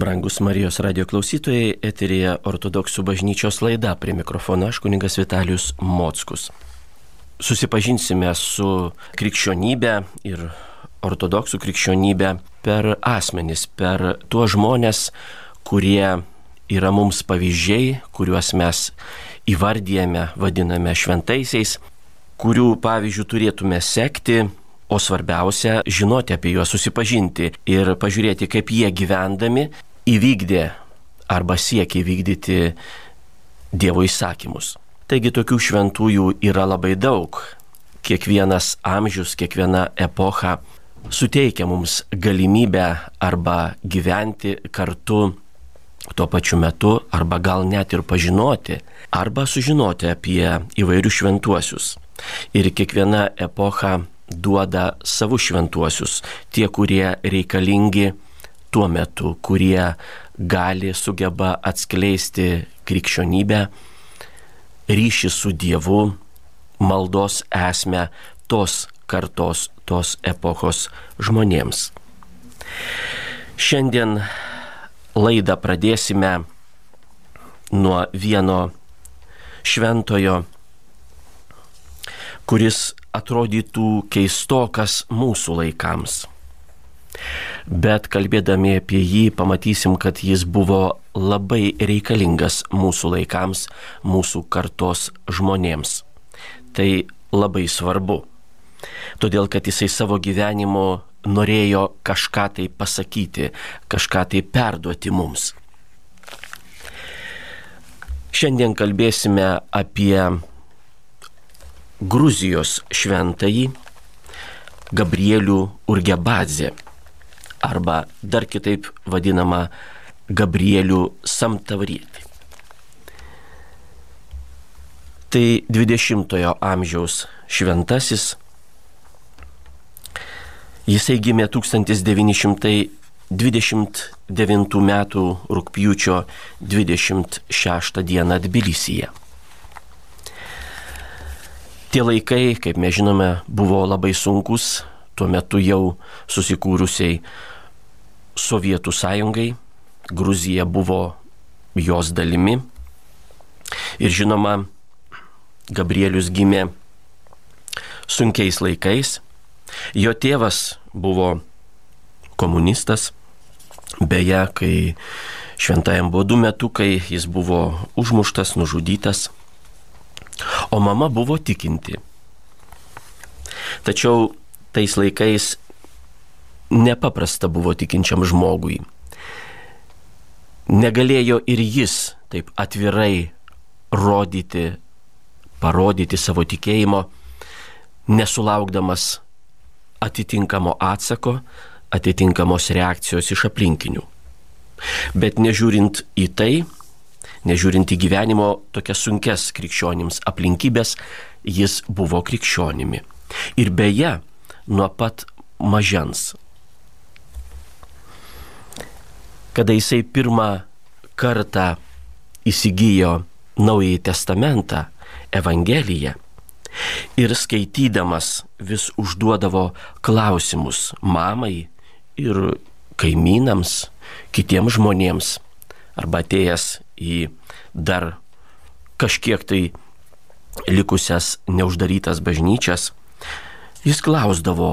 Brangus Marijos radio klausytojai, eterėje ortodoksų bažnyčios laida prie mikrofono aš kuningas Vitalius Mockus. Susipažinsime su krikščionybė ir ortodoksų krikščionybė per asmenis, per tuos žmonės, kurie yra mums pavyzdžiai, kuriuos mes įvardyjame, vadiname šventaisiais, kurių pavyzdžių turėtume sekti o svarbiausia žinoti apie juos, susipažinti ir pažiūrėti, kaip jie gyvendami įvykdė arba siekia įvykdyti Dievo įsakymus. Taigi tokių šventųjų yra labai daug. Kiekvienas amžius, kiekviena epocha suteikia mums galimybę arba gyventi kartu tuo pačiu metu, arba gal net ir pažinoti, arba sužinoti apie įvairius šventuosius. Ir kiekviena epocha duoda savus šventuosius, tie, kurie reikalingi tuo metu, kurie gali, sugeba atskleisti krikščionybę, ryšį su Dievu, maldos esmę tos kartos, tos epochos žmonėms. Šiandien laidą pradėsime nuo vieno šventojo, kuris atrodytų keistokas mūsų laikams. Bet kalbėdami apie jį pamatysim, kad jis buvo labai reikalingas mūsų laikams, mūsų kartos žmonėms. Tai labai svarbu. Todėl, kad jisai savo gyvenimu norėjo kažką tai pasakyti, kažką tai perduoti mums. Šiandien kalbėsime apie Gruzijos šventąjį Gabrielių Urgebadzė arba dar kitaip vadinama Gabrielių Samtavrietį. Tai 20-ojo amžiaus šventasis. Jisai gimė 1929 m. rūpjūčio 26 d. Tbilisyje. Tie laikai, kaip mes žinome, buvo labai sunkus, tuo metu jau susikūrusiai Sovietų sąjungai, Gruzija buvo jos dalimi. Ir žinoma, Gabrielius gimė sunkiais laikais. Jo tėvas buvo komunistas. Beje, kai šventajam buvo du metukai, jis buvo užmuštas, nužudytas o mama buvo tikinti. Tačiau tais laikais nepaprasta buvo tikinčiam žmogui. Negalėjo ir jis taip atvirai rodyti, parodyti savo tikėjimo, nesulaukdamas atitinkamo atsako, atitinkamos reakcijos iš aplinkinių. Bet nežiūrint į tai, nežiūrint į gyvenimo tokias sunkes krikščionims aplinkybės, jis buvo krikščionimi. Ir beje, nuo pat mažens. Kada jisai pirmą kartą įsigijo Naująjį Testamentą, Evangeliją, ir skaitydamas vis užduodavo klausimus mamai ir kaimynams, kitiems žmonėms, arba atėjęs į dar kažkiek tai likusias neuždarytas bažnyčias, jis klausdavo,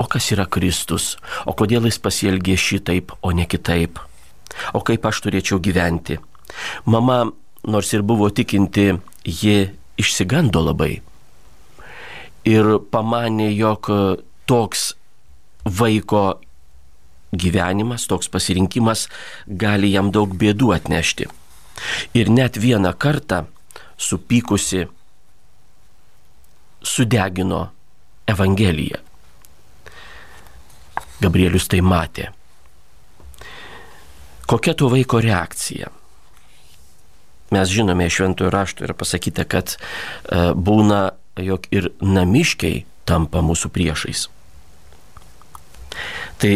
o kas yra Kristus, o kodėl jis pasielgė šitaip, o ne kitaip, o kaip aš turėčiau gyventi. Mama, nors ir buvo tikinti, ji išsigando labai ir pamanė, jog toks vaiko gyvenimas, toks pasirinkimas gali jam daug bėdų atnešti. Ir net vieną kartą supykusi sudegino Evangeliją. Gabrielius tai matė. Kokia to vaiko reakcija? Mes žinome, šventojo rašto yra pasakyta, kad e, būna, jog ir namiškiai tampa mūsų priešais. Tai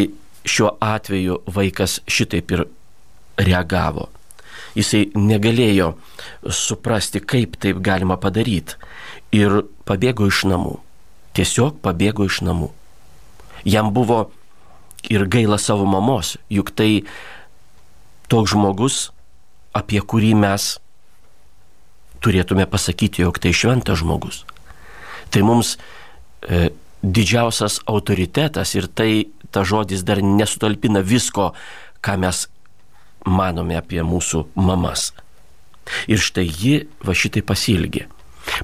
šiuo atveju vaikas šitaip ir reagavo jisai negalėjo suprasti, kaip taip galima padaryti. Ir pabėgo iš namų. Tiesiog pabėgo iš namų. Jam buvo ir gaila savo mamos, juk tai toks žmogus, apie kurį mes turėtume pasakyti, jog tai šventas žmogus. Tai mums e, didžiausias autoritetas ir tai ta žodis dar nesutalpina visko, ką mes manome apie mūsų mamas. Ir štai ji va šitai pasilgė.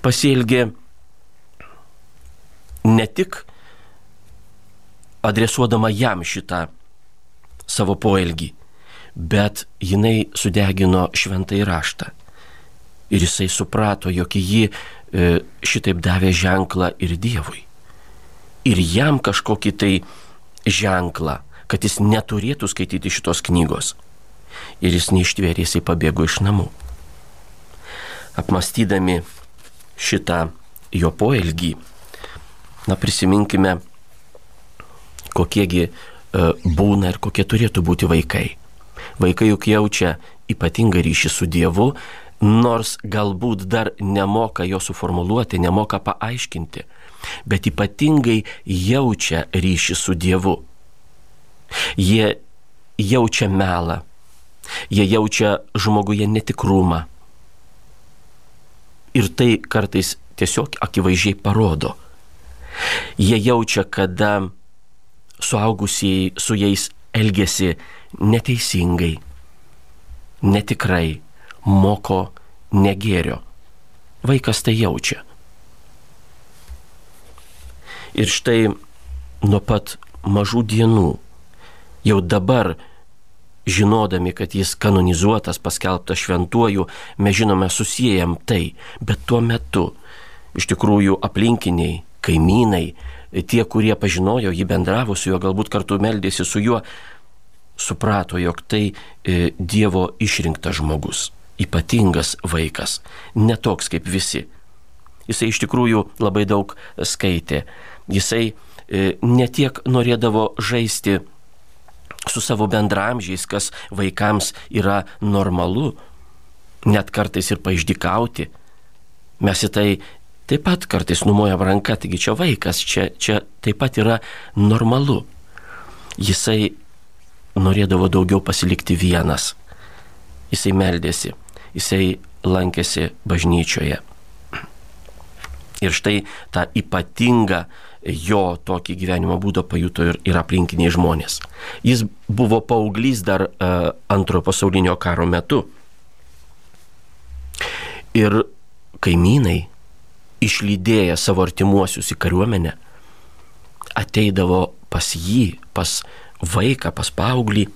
Pasilgė ne tik adresuodama jam šitą savo poelgį, bet jinai sudegino šventąjį raštą. Ir jisai suprato, jog ji e, šitaip davė ženklą ir Dievui. Ir jam kažkokį tai ženklą, kad jis neturėtų skaityti šitos knygos. Ir jis neištvėrė, jisai pabėgo iš namų. Apmastydami šitą jo poelgį, na prisiminkime, kokiegi e, būna ir kokie turėtų būti vaikai. Vaikai juk jaučia ypatingą ryšį su Dievu, nors galbūt dar nemoka jo suformuluoti, nemoka paaiškinti, bet ypatingai jaučia ryšį su Dievu. Jie jaučia melą, jie jaučia žmoguje netikrumą. Ir tai kartais tiesiog akivaizdžiai parodo. Jie jaučia, kada suaugusiai su jais elgesi neteisingai, netikrai, moko negėrio. Vaikas tai jaučia. Ir štai nuo pat mažų dienų, jau dabar žinodami, kad jis kanonizuotas, paskelbtas šventuoju, mes žinome susijęjam tai, bet tuo metu iš tikrųjų aplinkiniai, kaimynai, tie, kurie pažinojo, jį bendravo su juo, galbūt kartu meldėsi su juo, suprato, jog tai e, Dievo išrinktas žmogus, ypatingas vaikas, netoks kaip visi. Jisai iš tikrųjų labai daug skaitė. Jisai e, netiek norėdavo žaisti su savo bendramžiais, kas vaikams yra normalu, net kartais ir paaišdikauti. Mes į tai taip pat kartais numojam ranką, taigi čia vaikas, čia, čia taip pat yra normalu. Jisai norėdavo daugiau pasilikti vienas. Jisai meldėsi, jisai lankėsi bažnyčioje. Ir štai tą ypatingą jo tokį gyvenimo būdą pajuto ir, ir aplinkiniai žmonės. Jis buvo paauglys dar uh, antrojo pasaulinio karo metu. Ir kaimynai išlydėję savo artimuosius į kariuomenę, ateidavo pas jį, pas vaiką, pas paauglį,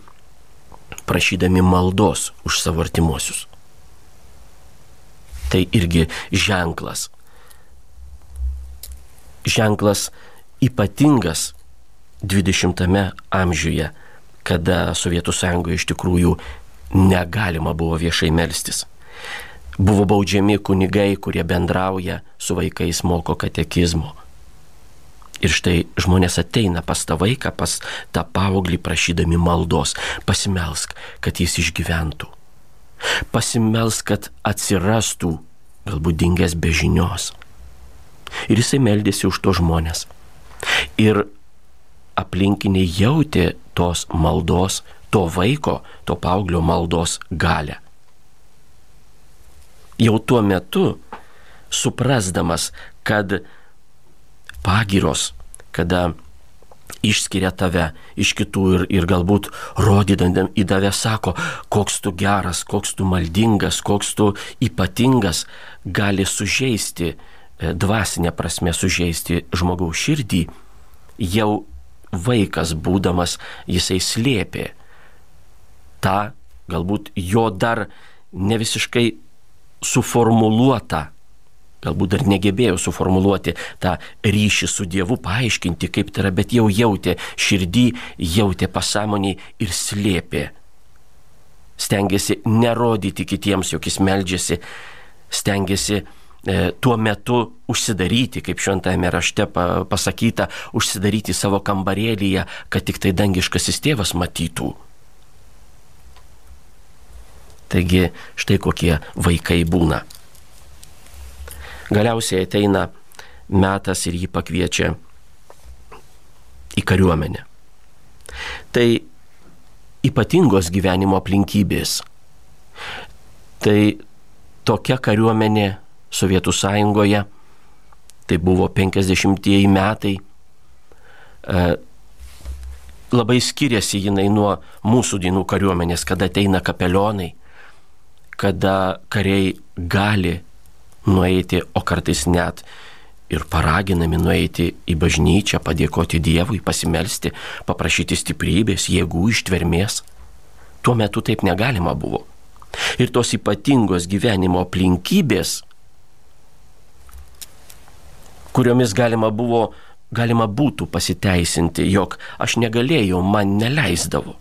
prašydami maldos už savo artimuosius. Tai irgi ženklas. Ženklas ypatingas 20-ame amžiuje, kada Sovietų sąjungoje iš tikrųjų negalima buvo viešai melstis. Buvo baudžiami kunigai, kurie bendrauja su vaikais, moko katekizmo. Ir štai žmonės ateina pas tą vaiką, pas tą paauglį prašydami maldos. Pasimelsk, kad jis išgyventų. Pasimelsk, kad atsirastų galbūt dingęs be žinios. Ir jisai meldėsi už to žmonės. Ir aplinkiniai jautė tos maldos, to vaiko, to paauglio maldos galę jau tuo metu suprasdamas, kad pagiros, kada išskiria tave iš kitų ir, ir galbūt rodydami į tave sako, koks tu geras, koks tu maldingas, koks tu ypatingas, gali sužeisti, e, dvasinė prasme sužeisti žmogaus širdį, jau vaikas būdamas jisai slėpė tą, galbūt jo dar ne visiškai suformuluotą, galbūt dar negebėjo suformuluoti tą ryšį su Dievu, paaiškinti, kaip tai yra, bet jau jautė širdį, jautė pasąmonį ir slėpė. Stengiasi nerodyti kitiems, jog jis meldžiasi, stengiasi e, tuo metu užsidaryti, kaip šventajame rašte pasakyta, užsidaryti savo kambarėlyje, kad tik tai dangiškasis tėvas matytų. Taigi štai kokie vaikai būna. Galiausiai ateina metas ir jį pakviečia į kariuomenę. Tai ypatingos gyvenimo aplinkybės. Tai tokia kariuomenė Sovietų sąjungoje, tai buvo 50-ieji metai, e, labai skiriasi jinai nuo mūsų dienų kariuomenės, kada ateina kapelionai, kada kariai gali nueiti, o kartais net ir paraginami nueiti į bažnyčią, padėkoti Dievui, pasimelsti, paprašyti stiprybės, jėgų, ištvermės. Tuo metu taip negalima buvo. Ir tos ypatingos gyvenimo aplinkybės, kuriomis galima buvo, galima būtų pasiteisinti, jog aš negalėjau, man neleisdavo,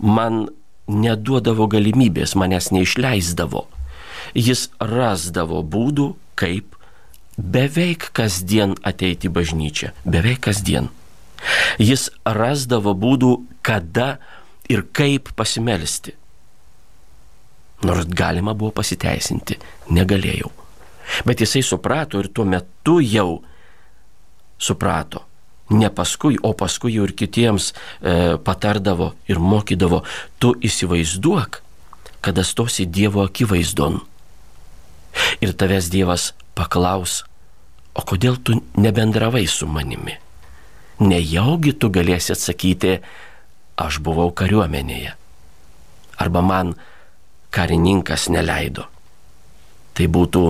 man neduodavo galimybės, manęs neišleisdavo. Jis rasdavo būdų, kaip beveik kasdien ateiti į bažnyčią, beveik kasdien. Jis rasdavo būdų, kada ir kaip pasimelsti. Nors galima buvo pasiteisinti, negalėjau. Bet jisai suprato ir tuo metu jau suprato. Ne paskui, o paskui jau ir kitiems e, patardavo ir mokydavo, tu įsivaizduok, kada stosi Dievo akivaizdon. Ir tavęs Dievas paklaus, o kodėl tu nebendravai su manimi? Nejaugi tu galėsi atsakyti, aš buvau kariuomenėje. Arba man karininkas neleido. Tai būtų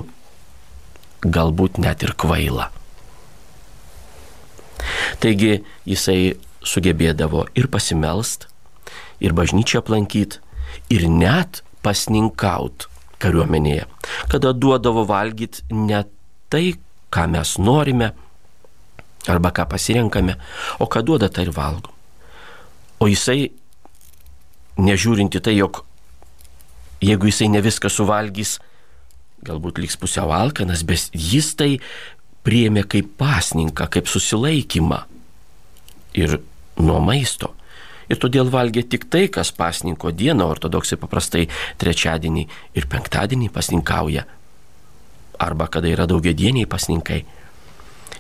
galbūt net ir kvaila. Taigi jisai sugebėdavo ir pasimelst, ir bažnyčią aplankyti, ir net pasninkaut kariuomenėje, kada duodavo valgyti ne tai, ką mes norime arba ką pasirenkame, o ką duoda, tai ir valgom. O jisai, nežiūrinti tai, jog jeigu jisai ne viską suvalgys, galbūt liks pusiau alkanas, bet jis tai priėmė kaip pasninką, kaip susilaikymą ir nuo maisto. Ir todėl valgė tik tai, kas pasninko dieną, ortodoksai paprastai trečiadienį ir penktadienį pasninkauja arba kada yra daugiadieniai pasninkai.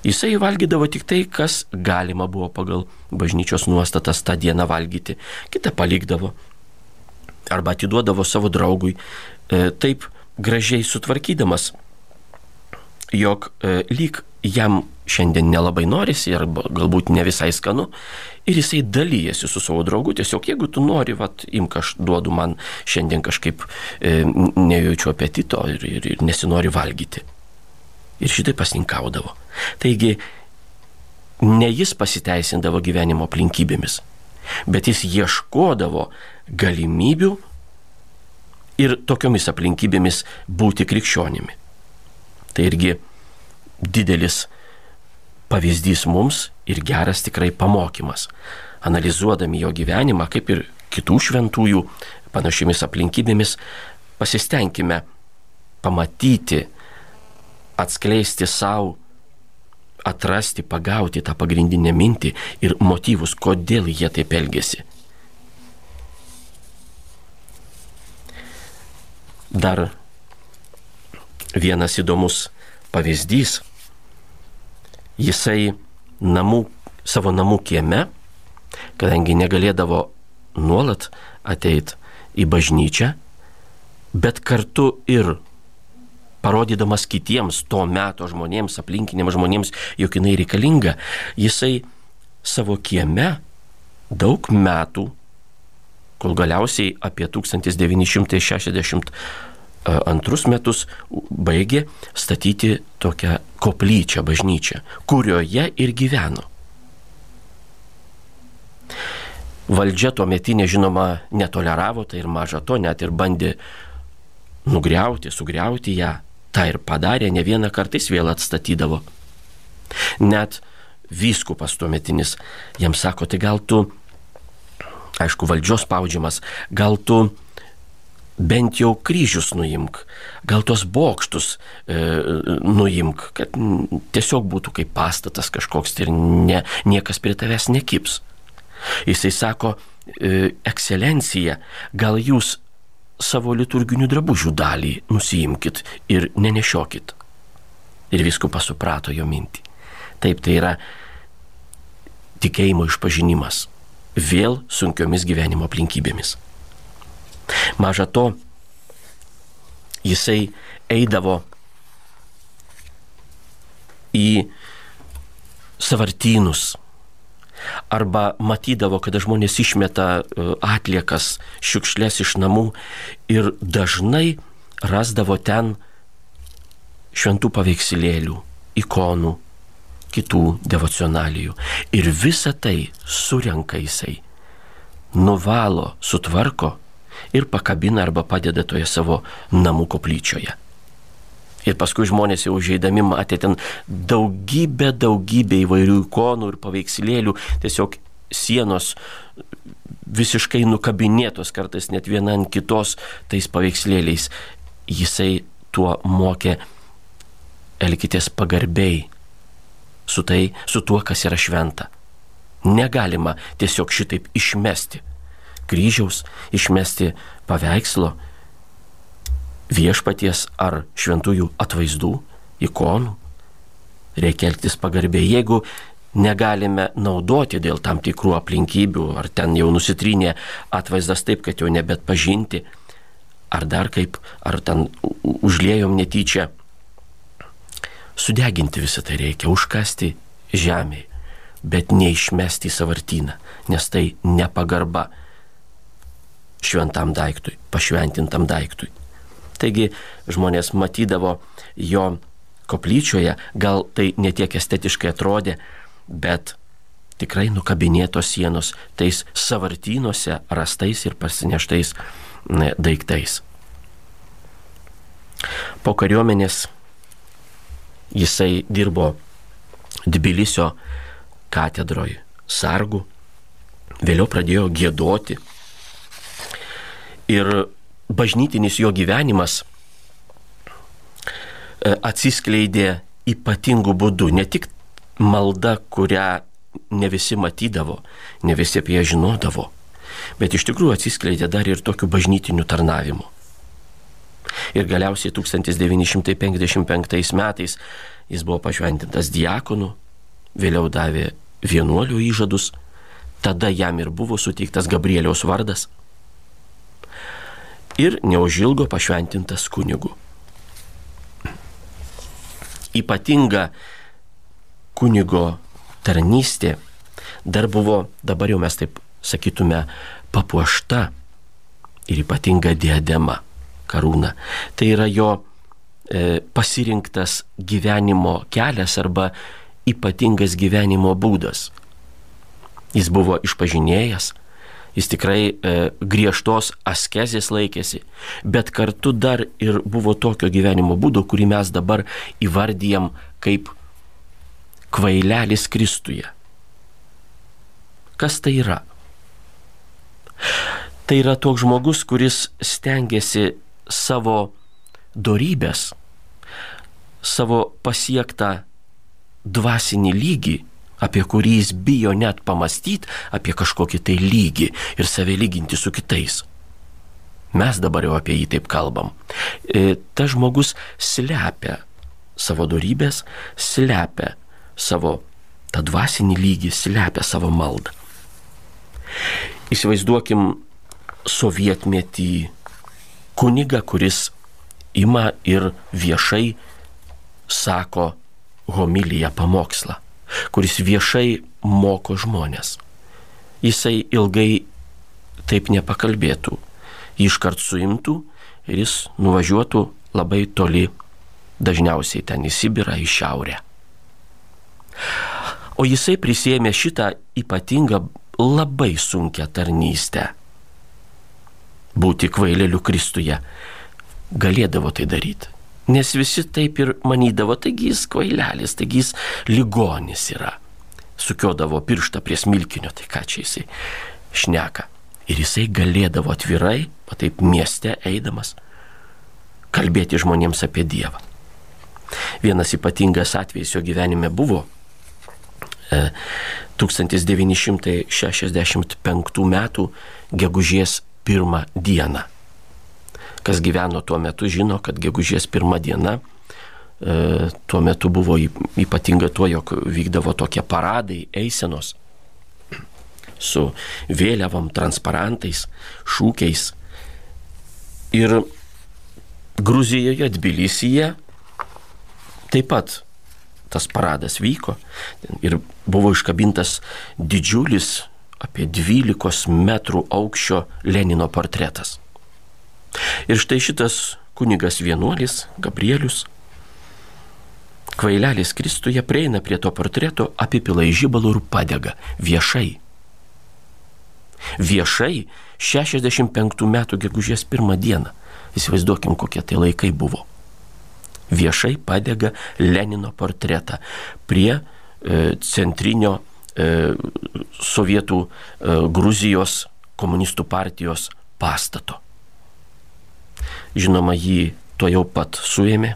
Jisai valgydavo tik tai, kas galima buvo pagal bažnyčios nuostatas tą dieną valgyti, kitą palikdavo arba atiduodavo savo draugui, e, taip gražiai sutvarkydamas, jog e, lyg jam šiandien nelabai norisi arba galbūt ne visai skanu ir jisai dalyjasi su savo draugu, tiesiog jeigu tu nori, vat, imk aš duodu man šiandien kažkaip e, nejaučiu apetito ir, ir, ir nesinori valgyti. Ir šitai pasninkaudavo. Taigi, ne jis pasiteisindavo gyvenimo aplinkybėmis, bet jis ieškodavo galimybių ir tokiomis aplinkybėmis būti krikščionimi. Tai irgi didelis pavyzdys mums ir geras tikrai pamokymas. Analizuodami jo gyvenimą, kaip ir kitų šventųjų panašiamis aplinkybėmis, pasistengime pamatyti, atskleisti savo, atrasti, pagauti tą pagrindinę mintį ir motyvus, kodėl jie taip elgesi. Dar vienas įdomus pavyzdys. Jisai namų, savo namų kieme, kadangi negalėdavo nuolat ateiti į bažnyčią, bet kartu ir parodydamas kitiems to meto žmonėms, aplinkiniams žmonėms, jog jinai reikalinga, jisai savo kieme daug metų, kol galiausiai apie 1960 antrus metus baigė statyti tokią koplyčią, bažnyčią, kurioje ir gyveno. Valdžia tuo metinė, žinoma, netoleravo tai ir maža to, net ir bandė nugriauti, sugriauti ją. Ta ir padarė, ne vieną kartą jis vėl atstatydavo. Net vyskupas tuo metinis jam sako, tai gal tu, aišku, valdžios spaudžiamas, gal tu bent jau kryžius nuimk, gal tos bokštus e, nuimk, kad tiesiog būtų kaip pastatas kažkoks ir ne, niekas prie tavęs nekips. Jisai sako, e, ekscelencija, gal jūs savo liturginių drabužių dalį nusiimkit ir nenešiokit. Ir viskupas suprato jo mintį. Taip, tai yra tikėjimo išpažinimas. vėl sunkiomis gyvenimo aplinkybėmis. Maža to, jisai eidavo į savartynus arba matydavo, kada žmonės išmeta e, atliekas, šiukšlės iš namų ir dažnai rasdavo ten šventų paveikslėlių, ikonų, kitų devocionalijų. Ir visą tai surenka jisai, nuvalo, sutvarko ir pakabina arba padeda toje savo namų koplyčioje. Ir paskui žmonės jau užeidami matė ten daugybę, daugybę įvairių ikonų ir paveikslėlių, tiesiog sienos visiškai nukabinėtos kartais net viena ant kitos tais paveikslėliais. Jisai tuo mokė elkitės pagarbiai su, tai, su tuo, kas yra šventa. Negalima tiesiog šitaip išmesti kryžiaus, išmesti paveikslo, viešpaties ar šventųjų atvaizdų, ikonų. Reikia elgtis pagarbiai. Jeigu negalime naudoti dėl tam tikrų aplinkybių, ar ten jau nusitrynė atvaizdas taip, kad jau nebet pažinti, ar dar kaip, ar ten užliejom netyčia, sudeginti visą tai reikia, užkasti žemėje, bet neišmesti į savartyną, nes tai nepagarba šventam daiktui, pašventintam daiktui. Taigi žmonės matydavo jo koplyčioje, gal tai netiek estetiškai atrodė, bet tikrai nukabinėtos sienos tais savartynuose rastais ir pasineštais daiktais. Po kariuomenės jisai dirbo Tbilisio katedroje sargu, vėliau pradėjo gėdoti. Ir bažnytinis jo gyvenimas e, atsiskleidė ypatingų būdų. Ne tik malda, kurią ne visi matydavo, ne visi apie ją žinodavo, bet iš tikrųjų atsiskleidė dar ir tokiu bažnytiniu tarnavimu. Ir galiausiai 1955 metais jis buvo pašventintas diakonu, vėliau davė vienuolių įžadus, tada jam ir buvo suteiktas Gabrieliaus vardas ir neužilgo pašventintas kunigu. Ypatinga kunigo tarnystė dar buvo, dabar jau mes taip sakytume, papuošta ir ypatinga diadema, karūna. Tai yra jo e, pasirinktas gyvenimo kelias arba ypatingas gyvenimo būdas. Jis buvo išpažinėjęs, jis tikrai e, griežtos askezės laikėsi, bet kartu dar ir buvo tokio gyvenimo būdo, kurį mes dabar įvardyjam kaip kvailelis Kristuje. Kas tai yra? Tai yra toks žmogus, kuris stengiasi savo dorybės, savo pasiektą dvasinį lygį apie kurį jis bijo net pamastyti apie kažkokį tai lygį ir save lyginti su kitais. Mes dabar jau apie jį taip kalbam. E, ta žmogus slepia savo darybės, slepia savo tą dvasinį lygį, slepia savo maldą. Įsivaizduokim sovietmetį kunigą, kuris ima ir viešai sako homiliją pamokslą kuris viešai moko žmonės. Jisai ilgai taip nepakalbėtų. Jį iškart suimtų ir jis nuvažiuotų labai toli, dažniausiai ten į Sibirą, į šiaurę. O jisai prisėmė šitą ypatingą labai sunkę tarnystę. Būti kvaileliu Kristuje galėdavo tai daryti. Nes visi taip ir manydavo, taigi jis kvailelis, taigi jis ligonis yra. Sukiodavo pirštą prie smilkinio, tai ką čia jisai šneka. Ir jisai galėdavo atvirai, o taip mieste eidamas, kalbėti žmonėms apie Dievą. Vienas ypatingas atvejis jo gyvenime buvo 1965 m. gegužės pirmą dieną kas gyveno tuo metu, žino, kad gegužės pirmą dieną e, tuo metu buvo ypatinga tuo, jog vykdavo tokie paradai, eisenos. su vėliavom, transparantais, šūkiais. Ir Gruzijoje, Tbilisyje taip pat tas paradas vyko ir buvo iškabintas didžiulis apie 12 metrų aukščio Lenino portretas. Ir štai šitas kunigas vienuolis Gabrielius kvailelis Kristuje prieina prie to portreto, apipila į žibalų ir padega viešai. Viešai 65 metų gegužės pirmą dieną. Įsivaizduokim, kokie tai laikai buvo. Viešai padega Lenino portretą prie e, centrinio e, sovietų e, Gruzijos komunistų partijos pastato. Žinoma, jį to jau pat suėmė,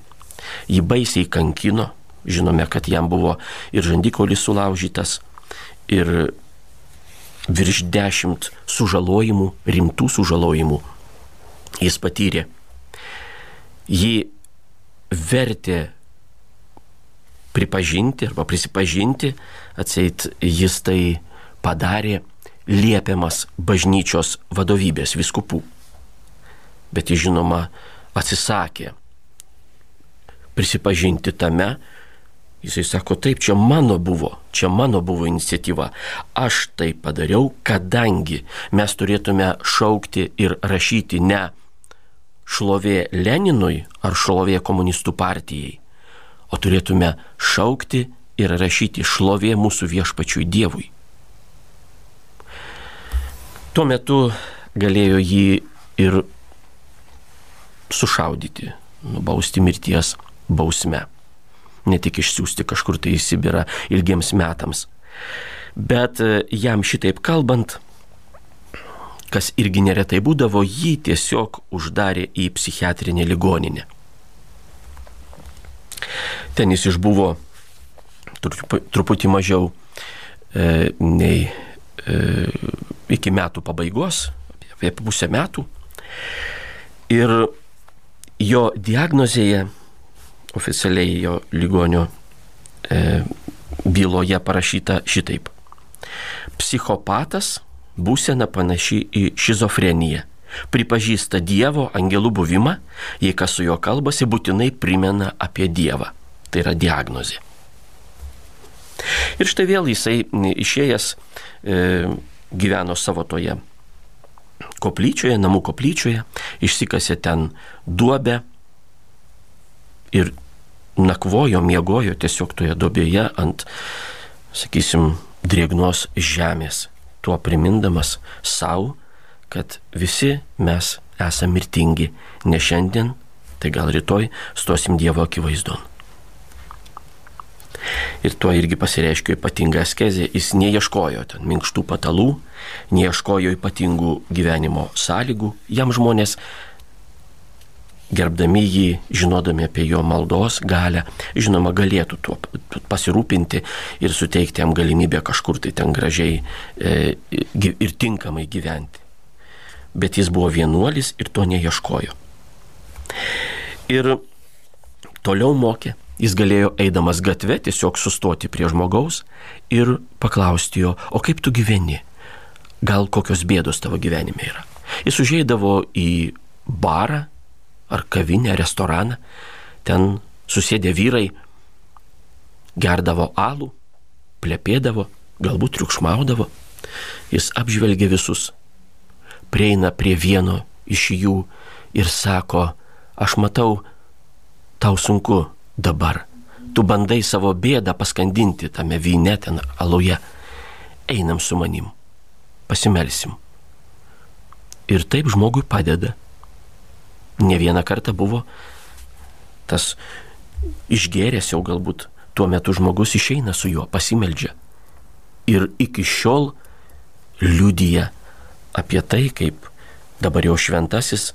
jį baisiai kankino, žinome, kad jam buvo ir žandikolis sulaužytas, ir virš dešimt sužalojimų, rimtų sužalojimų jis patyrė. Jį vertė pripažinti arba prisipažinti, atseit jis tai padarė liepiamas bažnyčios vadovybės viskupų. Bet jis žinoma atsisakė prisipažinti tame, jisai sako, taip, čia mano buvo, čia mano buvo iniciatyva. Aš tai padariau, kadangi mes turėtume šaukti ir rašyti ne šlovė Leninui ar šlovė komunistų partijai, o turėtume šaukti ir rašyti šlovė mūsų viešpačiui Dievui. Tuo metu galėjo jį ir sušaudyti, nubausti mirties bausme. Ne tik išsiųsti kažkur tai į Sibirą ilgiems metams. Bet e, jam šitaip kalbant, kas irgi neretai būdavo, jį tiesiog uždarė į psichiatrinę ligoninę. Ten jis išbuvo truputį mažiau e, nei e, iki metų pabaigos, apie pusę metų. Ir jo diagnozėje oficialiai jo ligonio e, byloje parašyta šitaip. Psichopatas būsena panaši į šizofreniją. Pripažįsta Dievo angelų buvimą, jei kas su juo kalbasi, būtinai primena apie Dievą. Tai yra diagnozė. Ir štai vėl jisai išėjęs e, gyveno savo toje koplyčioje, namų koplyčioje, išsikasė ten duobę ir nakvojo, miegojo tiesiog toje dobėje ant, sakysim, drėgnos žemės, tuo primindamas savo, kad visi mes esame mirtingi, ne šiandien, tai gal rytoj stosim Dievo akivaizdon. Ir tuo irgi pasireiškia ypatinga askezė, jis neieškojo ten minkštų patalų, neieškojo ypatingų gyvenimo sąlygų, jam žmonės gerbdami jį, žinodami apie jo maldos galę, žinoma, galėtų tuo pasirūpinti ir suteikti jam galimybę kažkur tai ten gražiai e, ir tinkamai gyventi. Bet jis buvo vienuolis ir to neieškojo. Ir toliau mokė, jis galėjo eidamas gatve tiesiog sustoti prie žmogaus ir paklausti jo, o kaip tu gyveni? Gal kokios bėdos tavo gyvenime yra? Jis užeidavo į barą, ar kavinę, restoraną. Ten susėdė vyrai, gerdavo alų, plepėdavo, galbūt triukšmaudavo. Jis apžvelgia visus, prieina prie vieno iš jų ir sako, aš matau, tau sunku dabar. Tu bandai savo bėdą paskandinti tame vyne ten aluje. Einam su manim, pasimelsim. Ir taip žmogui padeda ne vieną kartą buvo tas išgėręs jau galbūt tuo metu žmogus išeina su juo, pasimeldžia. Ir iki šiol liudyja apie tai, kaip dabar jau šventasis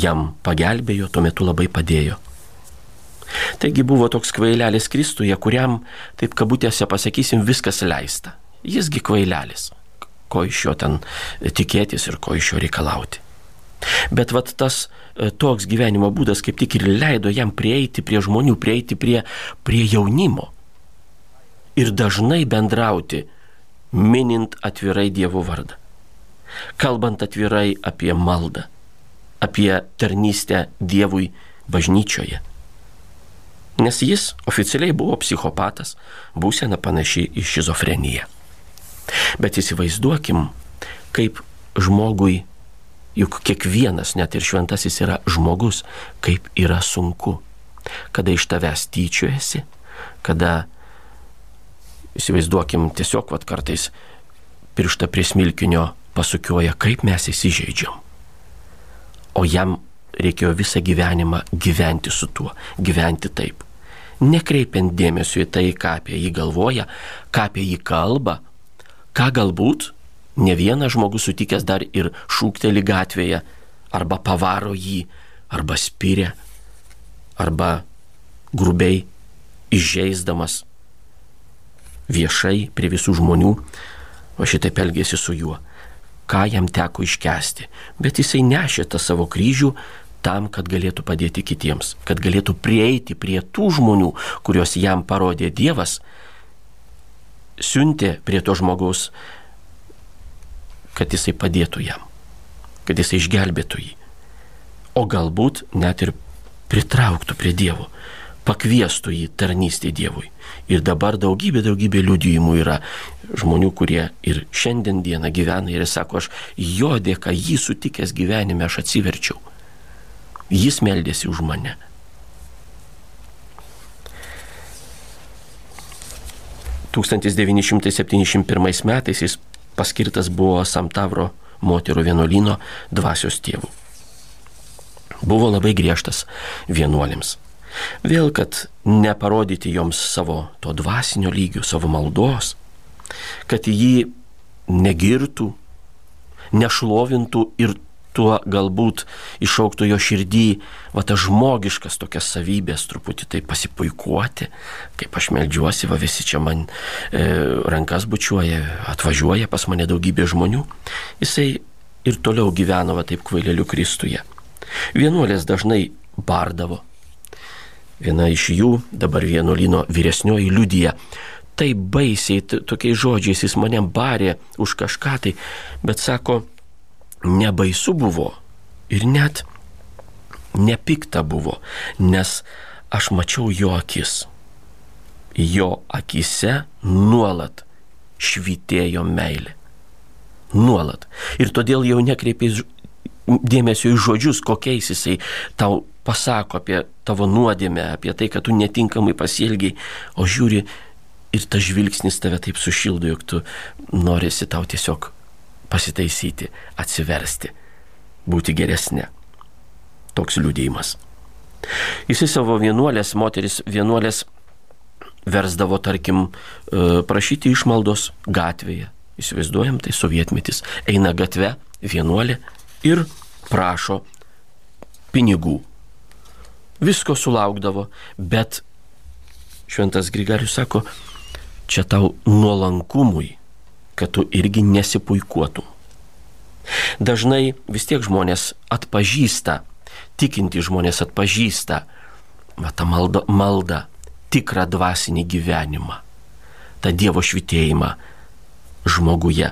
jam pagelbėjo, tuo metu labai padėjo. Taigi buvo toks kvailelis Kristuje, kuriam, taip kabutėse pasakysim, viskas leista. Jisgi kvailelis. Ko iš jo ten tikėtis ir ko iš jo reikalauti. Bet vat tas e, toks gyvenimo būdas kaip tik ir leido jam prieiti prie žmonių, prieiti prie, prie jaunimo. Ir dažnai bendrauti minint atvirai Dievo vardą, kalbant atvirai apie maldą, apie tarnystę Dievui bažnyčioje. Nes jis oficialiai buvo psichopatas, būsena panaši į šizofreniją. Bet įsivaizduokim, kaip žmogui, juk kiekvienas, net ir šventasis yra žmogus, kaip yra sunku, kada iš tavęs tyčiojasi, kada, įsivaizduokim, tiesiog vat kartais pirštą prie smilkinio pasukioja, kaip mes įsižeidžiam. O jam reikėjo visą gyvenimą gyventi su tuo, gyventi taip. Nekreipiant dėmesio į tai, ką apie jį galvoja, ką apie jį kalba, ką galbūt ne vienas žmogus sutikęs dar ir šūkteli gatvėje, arba pavaro jį, arba spiria, arba grubiai išžeisdamas viešai prie visų žmonių, o šitaip elgėsi su juo. Ką jam teko iškesti, bet jisai nešė tą savo kryžių tam, kad galėtų padėti kitiems, kad galėtų prieiti prie tų žmonių, kuriuos jam parodė Dievas, siuntė prie to žmogaus, kad jisai padėtų jam, kad jisai išgelbėtų jį. O galbūt net ir pritrauktų prie Dievo, pakviestų jį tarnystį Dievui. Ir dabar daugybė, daugybė liudijimų yra žmonių, kurie ir šiandien dieną gyvena ir sako, aš jo dėka jį sutikęs gyvenime aš atsiverčiau. Jis meldėsi už mane. Tūkstantis 1971 metais jis paskirtas buvo Samtavro moterų vienuolino dvasios tėvų. Buvo labai griežtas vienuolėms. Vėl, kad neparodyti joms savo to dvasinio lygio, savo maldos, kad jį negirtų, nešlovintų ir tuo galbūt išauktų jo širdį, va tas žmogiškas tokias savybės, truputį tai pasipuikuoti, kaip aš melžiuosi, va visi čia man e, rankas bučiuoja, atvažiuoja pas mane daugybė žmonių. Jisai ir toliau gyveno va taip kvaileliu Kristuje. Vienuolės dažnai bardavo. Viena iš jų, dabar vienuolino vyresnioji liudija, tai baisiai, tokiais žodžiais jis mane barė už kažką tai, bet sako, nebaisu buvo ir net nepikta buvo, nes aš mačiau jo akis. Jo akise nuolat švitėjo meilė. Nuolat. Ir todėl jau nekreipiai dėmesio į žodžius, kokiais jisai tau pasako apie tavo nuodėmę, apie tai, kad tu netinkamai pasielgiai, o žiūri ir tas žvilgsnis tave taip sušildo, jog tu norisi tau tiesiog pasitaisyti, atsiversti, būti geresnė. Toks liūdėjimas. Jisai savo vienuolės, moteris vienuolės versdavo, tarkim, e, prašyti išmaldos gatvėje. Įsivaizduojam, tai sovietmetis. Eina gatve vienuolė ir prašo pinigų. Visko sulaukdavo, bet šventas Grigalius sako, čia tau nuolankumui kad tu irgi nesipuikuotum. Dažnai vis tiek žmonės atpažįsta, tikinti žmonės atpažįsta va, tą maldą, maldą, tikrą dvasinį gyvenimą, tą Dievo švitėjimą žmoguje.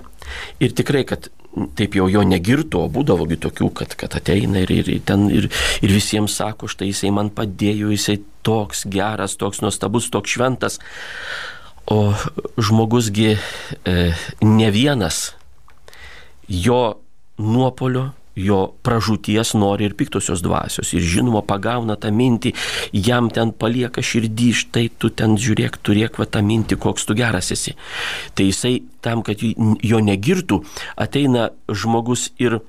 Ir tikrai, kad taip jau jo negirtų, o būdavogi tokių, kad, kad ateina ir, ir, ten, ir, ir visiems sako, štai jisai man padėjo, jisai toks geras, toks nuostabus, toks šventas. O žmogusgi e, ne vienas jo nuopolio, jo pražūties nori ir piktosios dvasios. Ir žinoma, pagauna tą mintį, jam ten palieka širdį, štai tu ten žiūrėk, turėk va tą mintį, koks tu geras esi. Tai jisai tam, kad jo negirtų, ateina žmogus ir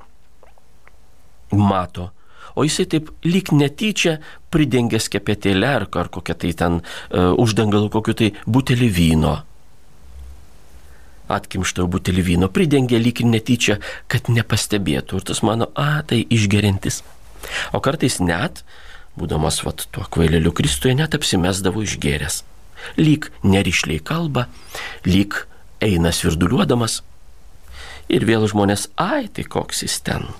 mato, o jisai taip lyg netyčia pridengė skepetėlę ar, ar kokią tai ten uh, uždangalą kokiu tai butelį vyno. Atkimšto butelį vyno pridengė lyg ir netyčia, kad nepastebėtų. Ir tas mano, a, tai išgerintis. O kartais net, būdamas vat, tuo kvaileliu Kristuje, net apsimesdavo išgeręs. Lyg nerišliai kalba, lyg eina svirduliuodamas. Ir vėl žmonės, ai, tai koks jis ten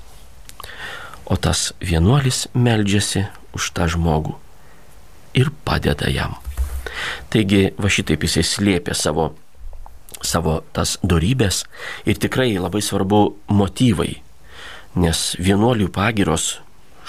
o tas vienuolis meldžiasi už tą žmogų ir padeda jam. Taigi va šitaip jisai slėpė savo, savo tas darybės ir tikrai labai svarbu motyvai, nes vienuolių pagiros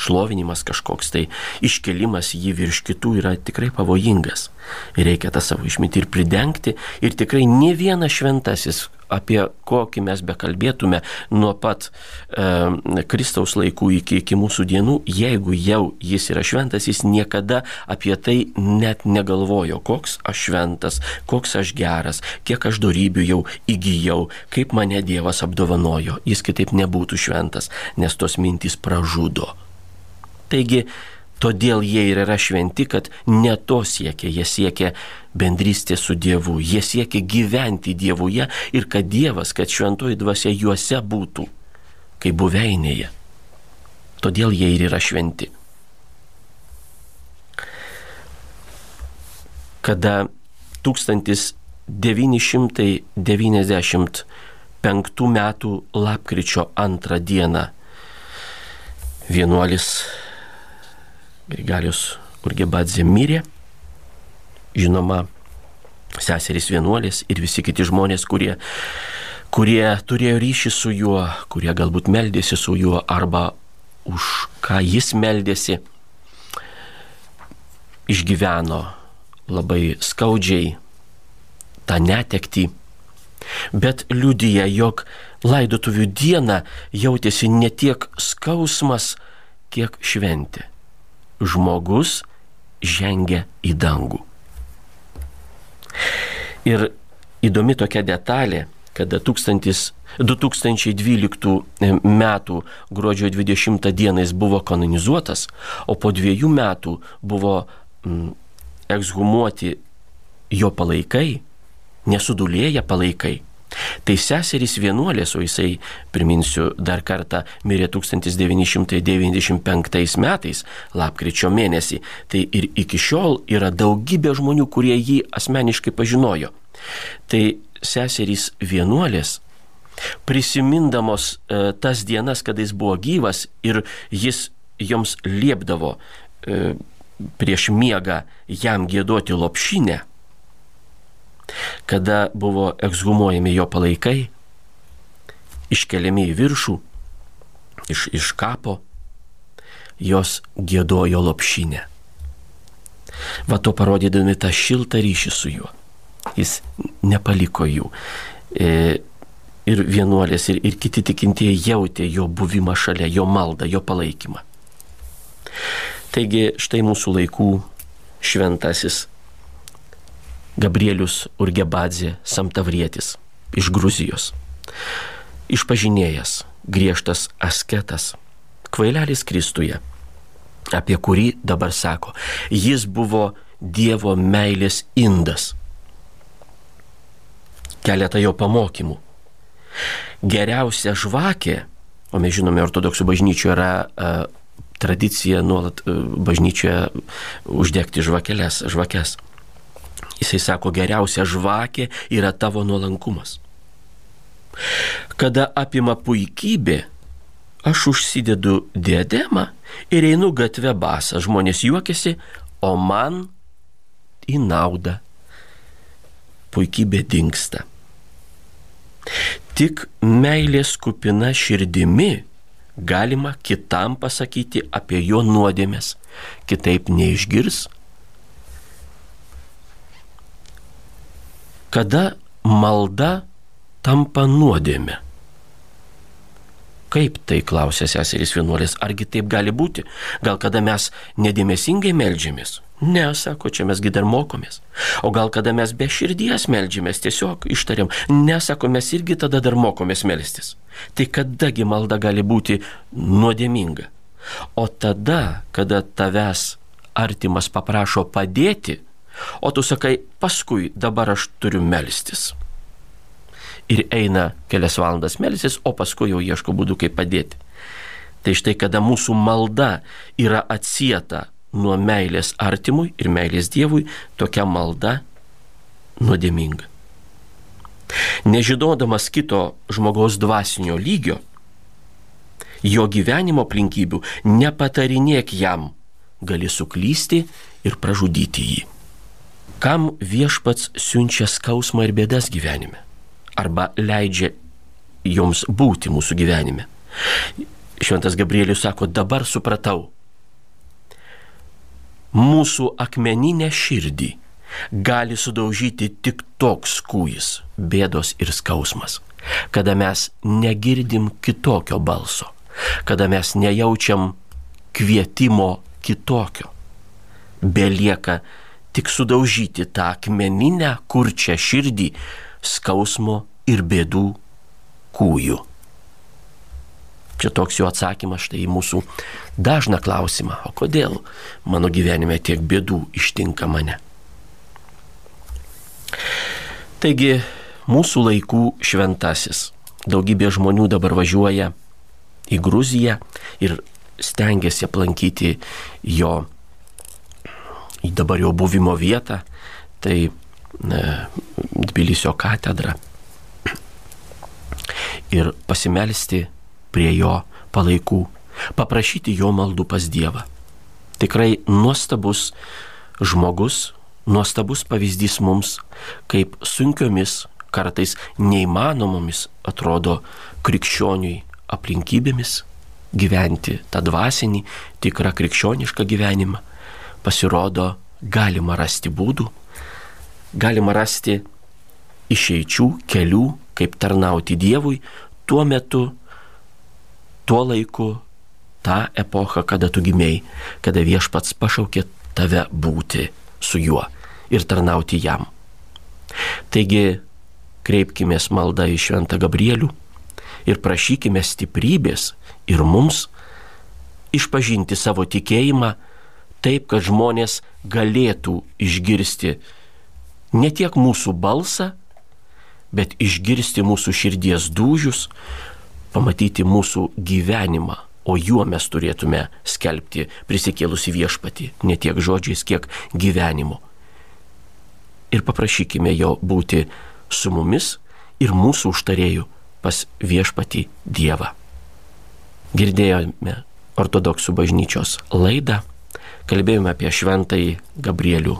šlovinimas kažkoks, tai iškelimas jį virš kitų yra tikrai pavojingas. Ir reikia tą savo išmintį ir pridengti. Ir tikrai ne vienas šventasis, apie kokį mes bekalbėtume nuo pat e, Kristaus laikų iki, iki mūsų dienų, jeigu jau jis yra šventas, jis niekada apie tai net negalvojo, koks aš šventas, koks aš geras, kiek aš darybių jau įgyjau, kaip mane Dievas apdovanojo. Jis kitaip nebūtų šventas, nes tos mintys pražudo. Taigi, todėl jie ir yra šventi, kad ne to siekia, jie siekia bendrystė su Dievu, jie siekia gyventi Dievuje ir kad Dievas, kad šventoji dvasia juose būtų, kaip buveinėje. Todėl jie ir yra šventi. Kada 1995 metų lapkričio antrą dieną vienuolis Grigalius Urgebadzė mirė, žinoma, seserys vienuolės ir visi kiti žmonės, kurie, kurie turėjo ryšį su juo, kurie galbūt meldėsi su juo arba už ką jis meldėsi, išgyveno labai skaudžiai tą netektį, bet liudyja, jog laidotuvių dieną jautėsi ne tiek skausmas, kiek šventė žmogus žengia į dangų. Ir įdomi tokia detalė, kada 2012 metų gruodžio 20 dieną jis buvo kanonizuotas, o po dviejų metų buvo mm, ekshumuoti jo palaikai, nesudulėję palaikai. Tai seserys vienuolės, o jisai, priminsiu dar kartą, mirė 1995 metais, lapkričio mėnesį. Tai ir iki šiol yra daugybė žmonių, kurie jį asmeniškai pažinojo. Tai seserys vienuolės, prisimindamos e, tas dienas, kada jis buvo gyvas ir jis joms liepdavo e, prieš miegą jam gėduoti lopšinę, kada buvo ekshumuojami jo palaikai, iškeliami į viršų, iš, iš kapo, jos gėdojo lopšinę. Va to parodydami tą šiltą ryšį su juo. Jis nepaliko jų. E, ir vienuolės, ir, ir kiti tikintieji jautė jo buvimą šalia, jo maldą, jo palaikymą. Taigi štai mūsų laikų šventasis Gabrielius Urgebadzė Samtavrietis iš Gruzijos. Išpažinėjas, griežtas asketas, kvailelis Kristuje, apie kurį dabar sako, jis buvo Dievo meilės indas. Keletą jo pamokymų. Geriausia žvakė, o mes žinome, ortodoksų bažnyčioje yra a, tradicija nuolat a, bažnyčioje uždegti žvakeles, žvakes. Jisai sako, geriausia žvakė yra tavo nuolankumas. Kada apima puikybė, aš užsidedu diademą ir einu gatvę basą. Žmonės juokiasi, o man į naudą. Puikybė dinksta. Tik meilės kupina širdimi galima kitam pasakyti apie jo nuodėmės, kitaip neišgirs kada malda tampa nuodėme. Kaip tai klausė seserys vienuolės, argi taip gali būti? Gal kada mes nedėmesingai melžiamės? Ne, sako, čia mesgi dar mokomės. O gal kada mes be širdies melžiamės, tiesiog ištariam, ne, sako, mes irgi tada dar mokomės melstis. Tai kadagi malda gali būti nuodėminga? O tada, kada tavęs artimas paprašo padėti, O tu sakai, paskui dabar aš turiu melstis. Ir eina kelias valandas melstis, o paskui jau ieško būdų, kaip padėti. Tai štai kada mūsų malda yra atsieta nuo meilės artimui ir meilės Dievui, tokia malda nuodėminga. Nežinodamas kito žmogaus dvasinio lygio, jo gyvenimo aplinkybių, nepatarinėk jam, gali suklysti ir pražudyti jį kam viešpats siunčia skausmą ir bėdas gyvenime. arba leidžia joms būti mūsų gyvenime. Šventas Gabrielius sako, dabar supratau, mūsų akmeninę širdį gali sudaužyti tik toks kūjis - bėdos ir skausmas, kada mes negirdim kitokio balso, kada mes nejaučiam kvietimo kitokio. Belieka tik sudaužyti tą akmeninę kurčią širdį skausmo ir bėdų kūjų. Čia toks jo atsakymas štai į mūsų dažną klausimą, o kodėl mano gyvenime tiek bėdų ištinka mane. Taigi, mūsų laikų šventasis. Daugybė žmonių dabar važiuoja į Gruziją ir stengiasi aplankyti jo, į dabar jo buvimo vietą, tai ne, Tbilisio katedrą. Ir pasimelsti prie jo palaikų, paprašyti jo maldų pas Dievą. Tikrai nuostabus žmogus, nuostabus pavyzdys mums, kaip sunkiomis, kartais neįmanomomis atrodo krikščioniui aplinkybėmis gyventi tą dvasinį, tikrą krikščionišką gyvenimą. Pasirodo, galima rasti būdų, galima rasti išeičių, kelių, kaip tarnauti Dievui tuo metu, tuo laiku, tą epochą, kada tu gimėjai, kada viešpats pašaukė tave būti su juo ir tarnauti jam. Taigi, kreipkime maldą į Šventą Gabrielių ir prašykime stiprybės ir mums išpažinti savo tikėjimą taip, kad žmonės galėtų išgirsti ne tiek mūsų balsą, bet išgirsti mūsų širdies dūžius, pamatyti mūsų gyvenimą, o juo mes turėtume skelbti prisikėlusi viešpati, ne tiek žodžiais, kiek gyvenimu. Ir paprašykime jo būti su mumis ir mūsų užtarėjų pas viešpati Dievą. Girdėjome ortodoksų bažnyčios laidą, kalbėjome apie šventąjį Gabrielių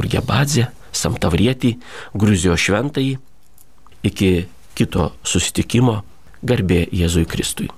Urgebadzę, Samtavrietį, Gruzijos šventąjį. Iki kito susitikimo garbė Jėzui Kristui.